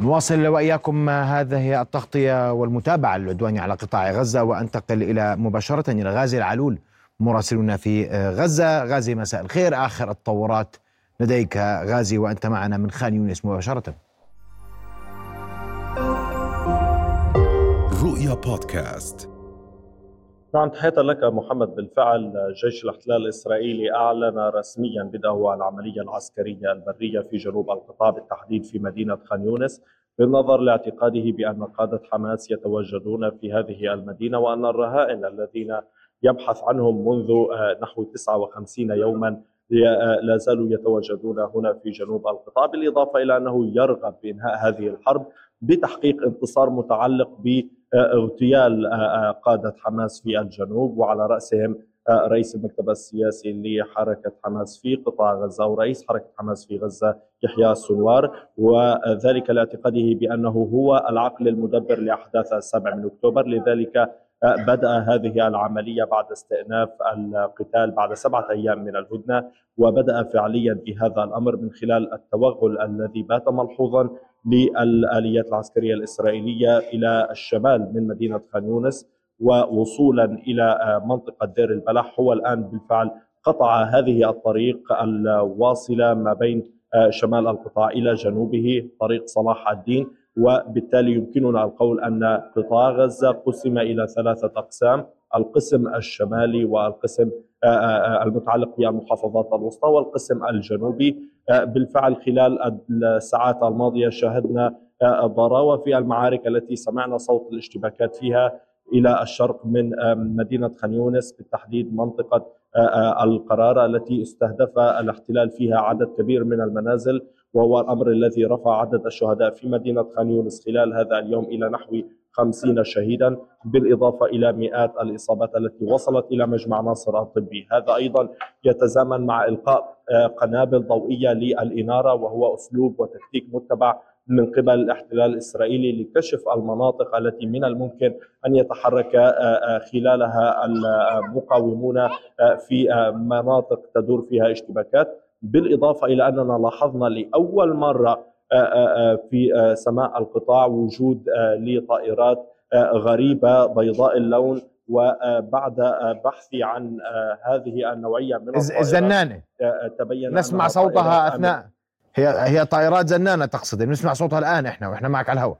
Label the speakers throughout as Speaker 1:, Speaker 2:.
Speaker 1: نواصل وإياكم هذه التغطية والمتابعة للعدوان على قطاع غزة وأنتقل إلى مباشرة إلى غازي العلول مراسلنا في غزة. غازي مساء الخير. آخر التطورات لديك غازي وأنت معنا من خان يونس مباشرة.
Speaker 2: رؤيا بودكاست.
Speaker 3: نعم تحية لك محمد. بالفعل جيش الاحتلال الإسرائيلي أعلن رسميا بدأه العملية العسكرية البرية في جنوب القطاع بالتحديد في مدينة خان يونس بالنظر لاعتقاده بأن قادة حماس يتواجدون في هذه المدينة وأن الرهائن الذين يبحث عنهم منذ نحو 59 يوما لا زالوا يتواجدون هنا في جنوب القطاع بالإضافة إلى أنه يرغب بإنهاء هذه الحرب بتحقيق انتصار متعلق باغتيال قادة حماس في الجنوب وعلى رأسهم رئيس المكتب السياسي لحركة حماس في قطاع غزة ورئيس حركة حماس في غزة يحيى السنوار وذلك لاعتقاده بأنه هو العقل المدبر لأحداث السابع من أكتوبر. لذلك بدأ هذه العملية بعد استئناف القتال بعد سبعة أيام من الهدنة. وبدأ فعليا بهذا الأمر من خلال التوغل الذي بات ملحوظا للآليات العسكرية الإسرائيلية إلى الشمال من مدينة خان يونس ووصولا إلى منطقة دير البلح. هو الآن بالفعل قطع هذه الطريق الواصلة ما بين شمال القطاع إلى جنوبه طريق صلاح الدين. وبالتالي يمكننا القول أن قطاع غزة قسم إلى ثلاثة أقسام القسم الشمالي والقسم المتعلق بالمحافظات الوسطى والقسم الجنوبي. بالفعل خلال الساعات الماضية شاهدنا ضراوة في المعارك التي سمعنا صوت الاشتباكات فيها إلى الشرق من مدينة خان يونس بالتحديد منطقة القرارة التي استهدف الاحتلال فيها عدد كبير من المنازل وهو الأمر الذي رفع عدد الشهداء في مدينة خان يونس خلال هذا اليوم إلى نحو خمسين شهيدا بالإضافة إلى مئات الإصابات التي وصلت إلى مجمع ناصر الطبي. هذا أيضا يتزامن مع إلقاء قنابل ضوئية للإنارة وهو أسلوب وتكتيك متبع من قبل الاحتلال الإسرائيلي لكشف المناطق التي من الممكن أن يتحرك خلالها المقاومون في مناطق تدور فيها اشتباكات. بالإضافة إلى أننا لاحظنا لأول مرة في سماء القطاع وجود لطائرات غريبة بيضاء اللون وبعد بحثي عن هذه النوعية من
Speaker 1: الزنانة
Speaker 3: تبين
Speaker 1: نسمع صوتها أثناء. هي هي طائرات زنانة تقصد نسمع صوتها الآن إحنا وإحنا معك على الهواء.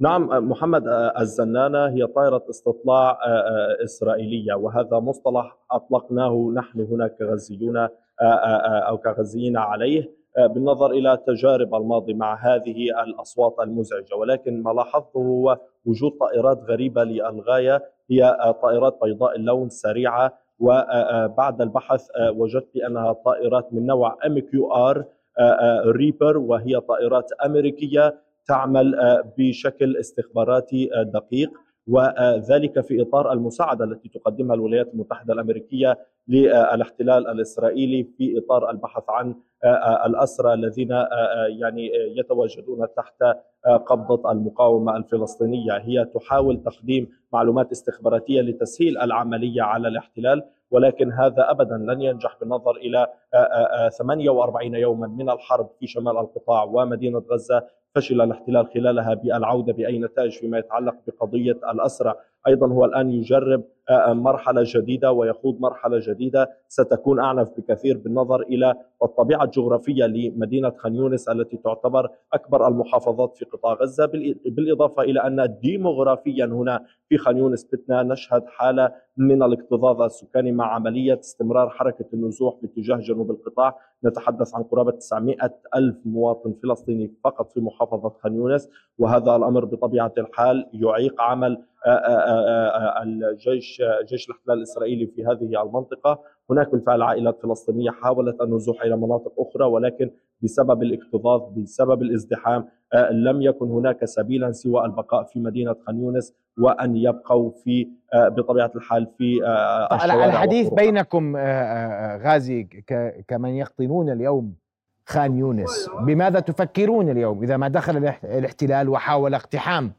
Speaker 3: نعم محمد الزنانة هي طائرة استطلاع إسرائيلية وهذا مصطلح أطلقناه نحن هنا كغزيون أو كغزيين عليه. بالنظر إلى تجارب الماضي مع هذه الأصوات المزعجة. ولكن ما لاحظته هو وجود طائرات غريبة للغاية. هي طائرات بيضاء اللون سريعة. وبعد البحث وجدت بأنها طائرات من نوع MQR ريبر وهي طائرات أمريكية تعمل بشكل استخباراتي دقيق. وذلك في إطار المساعدة التي تقدمها الولايات المتحدة الأمريكية للاحتلال الإسرائيلي في إطار البحث عن الاسرى الذين يعني يتواجدون تحت قبضة المقاومة الفلسطينية، هي تحاول تقديم معلومات استخباراتية لتسهيل العملية على الاحتلال ولكن هذا ابدا لن ينجح بالنظر إلى 48 يوما من الحرب في شمال القطاع ومدينة غزة فشل الاحتلال خلالها بالعودة بأي نتائج فيما يتعلق بقضية الأسرى، أيضا هو الآن يجرب مرحلة جديدة ويخوض مرحلة جديدة. ستكون أعنف بكثير بالنظر إلى الطبيعة الجغرافية لمدينة خان يونس التي تعتبر أكبر المحافظات في قطاع غزة بالإضافة إلى أن ديموغرافيا هنا في خان يونس بتنا نشهد حالة من الاكتظاظ السكاني مع عملية استمرار حركة النزوح باتجاه جنوب القطاع. نتحدث عن قرابة 900 ألف مواطن فلسطيني فقط في محافظة خان يونس وهذا الأمر بطبيعة الحال يعيق عمل الجيش جيش الاحتلال الإسرائيلي في هذه المنطقة، هناك بالفعل عائلات فلسطينية حاولت النزوح إلى مناطق أخرى ولكن بسبب الاكتظاظ بسبب الازدحام لم يكن هناك سبيلا سوى البقاء في مدينة خان يونس وأن يبقوا في بطبيعة الحال في
Speaker 1: الحديث بينكم غازي كمن يقطنون اليوم خان يونس بماذا تفكرون اليوم إذا ما دخل الاحتلال وحاول اقتحام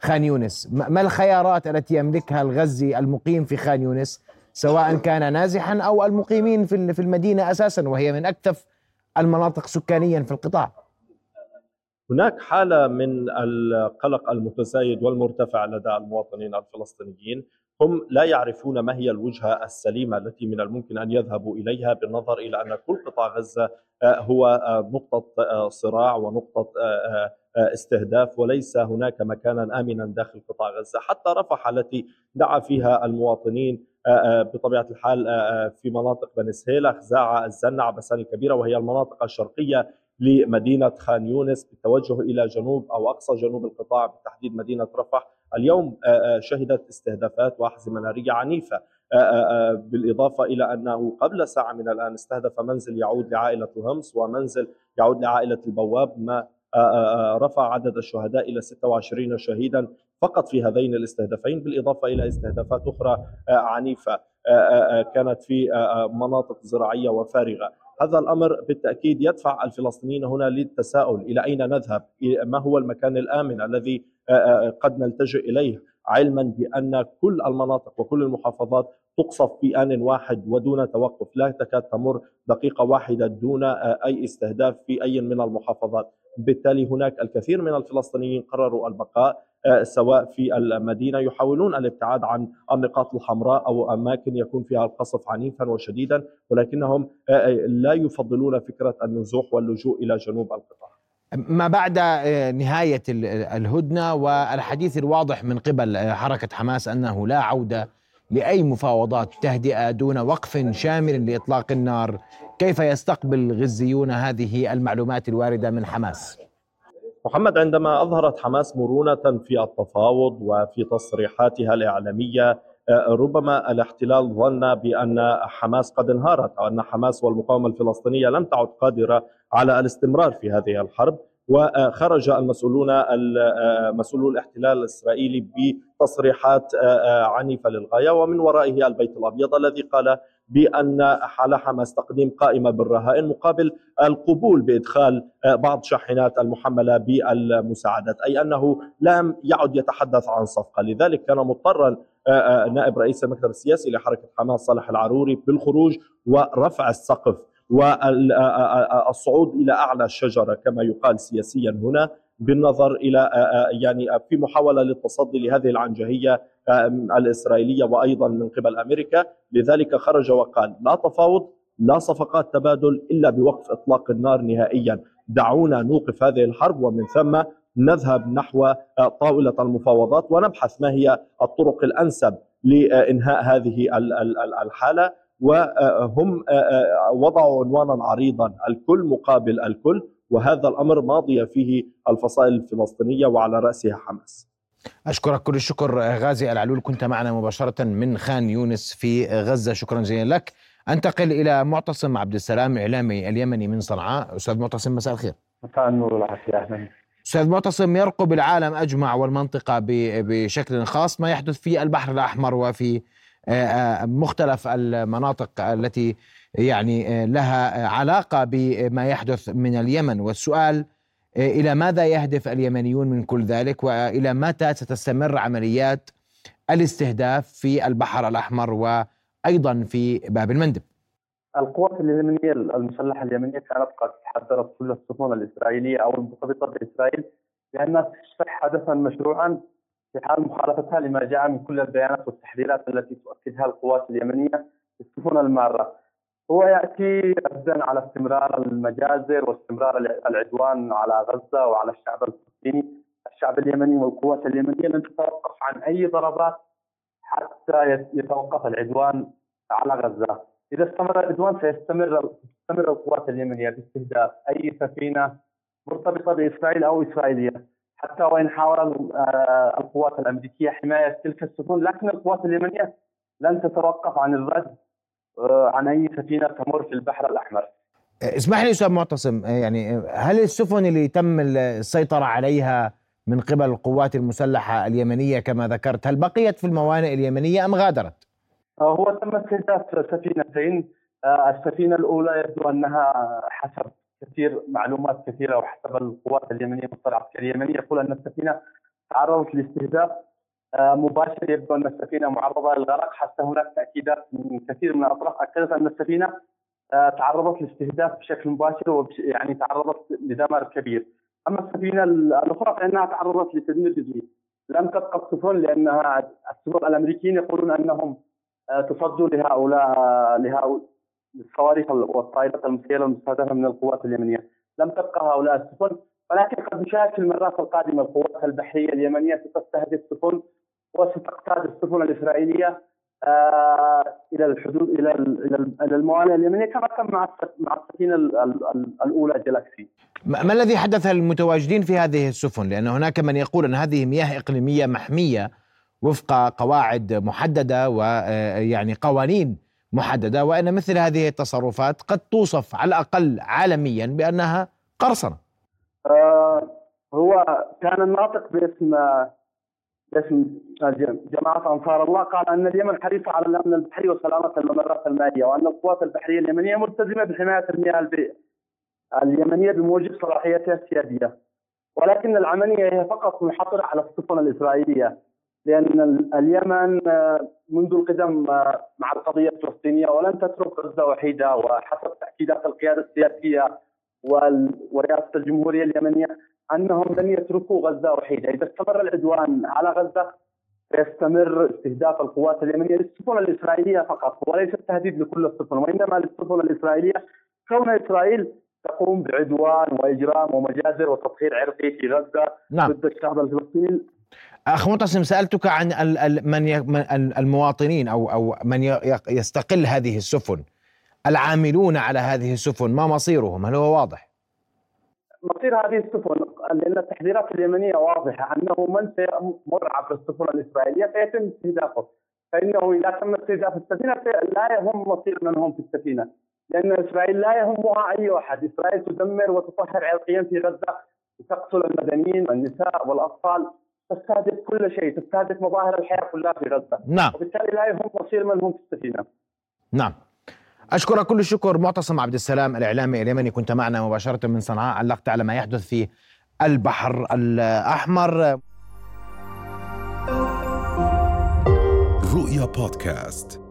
Speaker 1: خان يونس؟ ما الخيارات التي يملكها الغزي المقيم في خان يونس سواء كان نازحا أو المقيمين في المدينة أساسا وهي من أكثف المناطق سكانيا في القطاع.
Speaker 3: هناك حالة من القلق المتزايد والمرتفع لدى المواطنين الفلسطينيين. هم لا يعرفون ما هي الوجهة السليمة التي من الممكن أن يذهبوا إليها بالنظر إلى أن كل قطاع غزة آه، هو آه، نقطة آه، صراع ونقطة استهداف وليس هناك مكانا امنا داخل قطاع غزة. حتى رفح التي دعا فيها المواطنين بطبيعة الحال في مناطق بني سهيلة خزاعة الزنع بسان الكبيرة وهي المناطق الشرقية لمدينة خان يونس بالتوجه إلى جنوب أو أقصى جنوب القطاع بالتحديد مدينة رفح. اليوم شهدت استهدافات واحزمه ناريه عنيفة. بالإضافة إلى أنه قبل ساعة من الآن استهدف منزل يعود لعائلة همس ومنزل يعود لعائلة البواب. ما رفع عدد الشهداء إلى 26 شهيدا. فقط في هذين الاستهدافين بالإضافة إلى استهدافات أخرى عنيفة كانت في مناطق زراعية وفارغة. هذا الأمر بالتأكيد يدفع الفلسطينيين هنا للتساؤل إلى أين نذهب؟ ما هو المكان الآمن الذي قد نلتجئ إليه؟ علما بأن كل المناطق وكل المحافظات تقصف في آن واحد ودون توقف، لا تكاد تمر دقيقة واحدة دون أي استهداف في أي من المحافظات، بالتالي هناك الكثير من الفلسطينيين قرروا البقاء. آه، سواء في المدينة يحاولون الابتعاد عن النقاط الحمراء أو أماكن يكون فيها القصف عنيفا وشديدا ولكنهم آه، آه، لا يفضلون فكرة النزوح واللجوء إلى جنوب القطاع.
Speaker 1: ما بعد نهاية الهدنة والحديث الواضح من قبل حركة حماس أنه لا عودة لأي مفاوضات تهدئة دون وقف شامل لإطلاق النار، كيف يستقبل الغزيون هذه المعلومات الواردة من حماس؟
Speaker 3: محمد عندما أظهرت حماس مرونة في التفاوض وفي تصريحاتها الإعلامية آه، ربما الاحتلال ظن بأن حماس قد انهارت أو أن حماس والمقاومة الفلسطينية لم تعد قادرة على الاستمرار في هذه الحرب. وخرج المسؤولون آه، مسؤولو الاحتلال الإسرائيلي بتصريحات آه، عنيفة للغاية. ومن ورائه البيت الأبيض الذي قال بأن حال حماس تقديم قائمة بالرهائن مقابل القبول بإدخال آه، بعض شاحنات المحملة بالمساعدات أي أنه لم يعد يتحدث عن صفقة. لذلك كان مضطرا آه، آه، نائب رئيس المكتب السياسي لحركة حماس صالح العروري بالخروج ورفع السقف والصعود إلى أعلى الشجرة كما يقال سياسيا هنا بالنظر إلى يعني في محاولة للتصدي لهذه العنجهية الإسرائيلية وأيضا من قبل أمريكا، لذلك خرج وقال لا تفاوض لا صفقات تبادل إلا بوقف إطلاق النار نهائيا، دعونا نوقف هذه الحرب ومن ثم نذهب نحو طاولة المفاوضات ونبحث ما هي الطرق الأنسب لإنهاء هذه الحالة. وهم وضعوا عنوانا عريضا الكل مقابل الكل وهذا الأمر ماضيه فيه الفصائل الفلسطينية وعلى رأسها حماس.
Speaker 1: أشكرك كل الشكر غازي العلول كنت معنا مباشرة من خان يونس في غزة شكرا جزيلا لك. أنتقل إلى معتصم عبد السلام إعلامي اليمني من صنعاء أستاذ معتصم مساء الخير.
Speaker 2: مساء النور والعافية أهلا.
Speaker 1: أستاذ معتصم يرقب العالم أجمع والمنطقة بشكل خاص ما يحدث في البحر الأحمر وفي آه، آه، مختلف المناطق التي يعني آه، لها علاقة بما يحدث من اليمن. والسؤال إلى ماذا يهدف اليمنيون من كل ذلك؟ وإلى متى ستستمر عمليات الاستهداف في البحر الأحمر وأيضا في باب المندب؟
Speaker 2: القوات اليمنية المسلحة اليمنية كانت قد حذرت كل السفن الإسرائيلية أو المرتبطه بإسرائيل بانها تشرح حدثا مشروعا في حال مخالفتها لما جاء من كل البيانات والتحذيرات التي تؤكدها القوات اليمنية السفن المارة. هو يأتي ردا على استمرار المجازر واستمرار العدوان على غزة وعلى الشعب الفلسطيني، الشعب اليمني والقوات اليمنية لن تتوقف عن أي ضربات حتى يتوقف العدوان على غزة. إذا استمر العدوان سيستمر تستمر القوات اليمنية باستهداف أي سفينة مرتبطة بإسرائيل أو إسرائيلية. حتى وإن حاول آه، القوات الأمريكية حماية تلك السفن لكن القوات اليمنية لن تتوقف عن الرد آه، عن أي سفينة تمر في البحر الأحمر.
Speaker 1: اسمح لي أستاذ معتصم يعني هل السفن اللي تم السيطرة عليها من قبل القوات المسلحة اليمنية كما ذكرت هل بقيت في الموانئ اليمنية أم غادرت؟
Speaker 2: آه، هو تم استهداف سفينتين السفينة الأولى يبدو أنها حسب كثير معلومات كثيرة وحسب القوات اليمنية والمصطلح العسكري اليمني يقول أن السفينة تعرضت لاستهداف آه، مباشر يبدو أن السفينة معرضة للغرق حتى هناك تأكيدات من كثير من الأطراف أكدت أن السفينة آه، تعرضت لاستهداف بشكل مباشر يعني تعرضت لدمر كبير. أما السفينة الأخرى فإنها تعرضت لتدمير جزئي. لم تبقى السفن لأنها السفن الأمريكيين يقولون أنهم آه، تصدوا لهؤلاء لهؤلاء الصواريخ والطائرات المسيرة المستهدفة من القوات اليمنية لم تبقى هؤلاء السفن ولكن قد نشاهد في المرات القادمة القوات البحرية اليمنية ستستهدف سفن وستقتاد السفن الإسرائيلية آه إلى الحدود إلى إلى الموانئ اليمنية كما كان مع مع السفينة الأولى جلاكسي.
Speaker 1: ما الذي حدث للمتواجدين في هذه السفن؟ لأن هناك من يقول أن هذه مياه إقليمية محمية وفق قواعد محددة ويعني قوانين محددة وأن مثل هذه التصرفات قد توصف على الأقل عالميا بأنها قرصنة.
Speaker 2: آه هو كان الناطق باسم باسم جماعة أنصار الله قال أن اليمن حريصة على الأمن البحري وسلامة الممرات المائية وأن القوات البحرية اليمنية ملتزمة بحماية المياه اليمنية بموجب صلاحيتها السيادية ولكن العملية هي فقط منحصرة على السفن الإسرائيلية لأن اليمن منذ القدم مع القضية الفلسطينية ولن تترك غزة وحيدة وحسب تأكيدات القيادة السياسية ورئاسة الجمهورية اليمنية أنهم لن يتركوا غزة وحيدة، إذا استمر العدوان على غزة سيستمر استهداف القوات اليمنية للسفن الإسرائيلية فقط وليس التهديد لكل السفن وإنما للسفن الإسرائيلية كون إسرائيل تقوم بعدوان وإجرام ومجازر وتطهير عرقي في غزة نعم. ضد الشعب الفلسطيني
Speaker 1: أخ معتصم سألتك عن من المواطنين أو أو من يستقل هذه السفن. العاملون على هذه السفن ما مصيرهم؟ هل هو واضح؟
Speaker 2: مصير هذه السفن لأن التحذيرات اليمنية واضحة أنه من سيمر عبر السفن الإسرائيلية سيتم استهدافه. فإنه إذا تم استهداف السفينة لا يهم مصير من هم في السفينة. لأن إسرائيل لا يهمها أي احد، إسرائيل تدمر وتطهر عرقيا في غزة تقتل المدنيين والنساء والأطفال. تستهدف كل شيء، تستهدف مظاهر الحياة كلها في غزة.
Speaker 1: نعم.
Speaker 2: وبالتالي لا يهم مصير من هم في السفينة.
Speaker 1: نعم. أشكرك كل الشكر معتصم عبد السلام الإعلامي اليمني كنت معنا مباشرة من صنعاء. علقت على ما يحدث في البحر الأحمر. رؤيا بودكاست.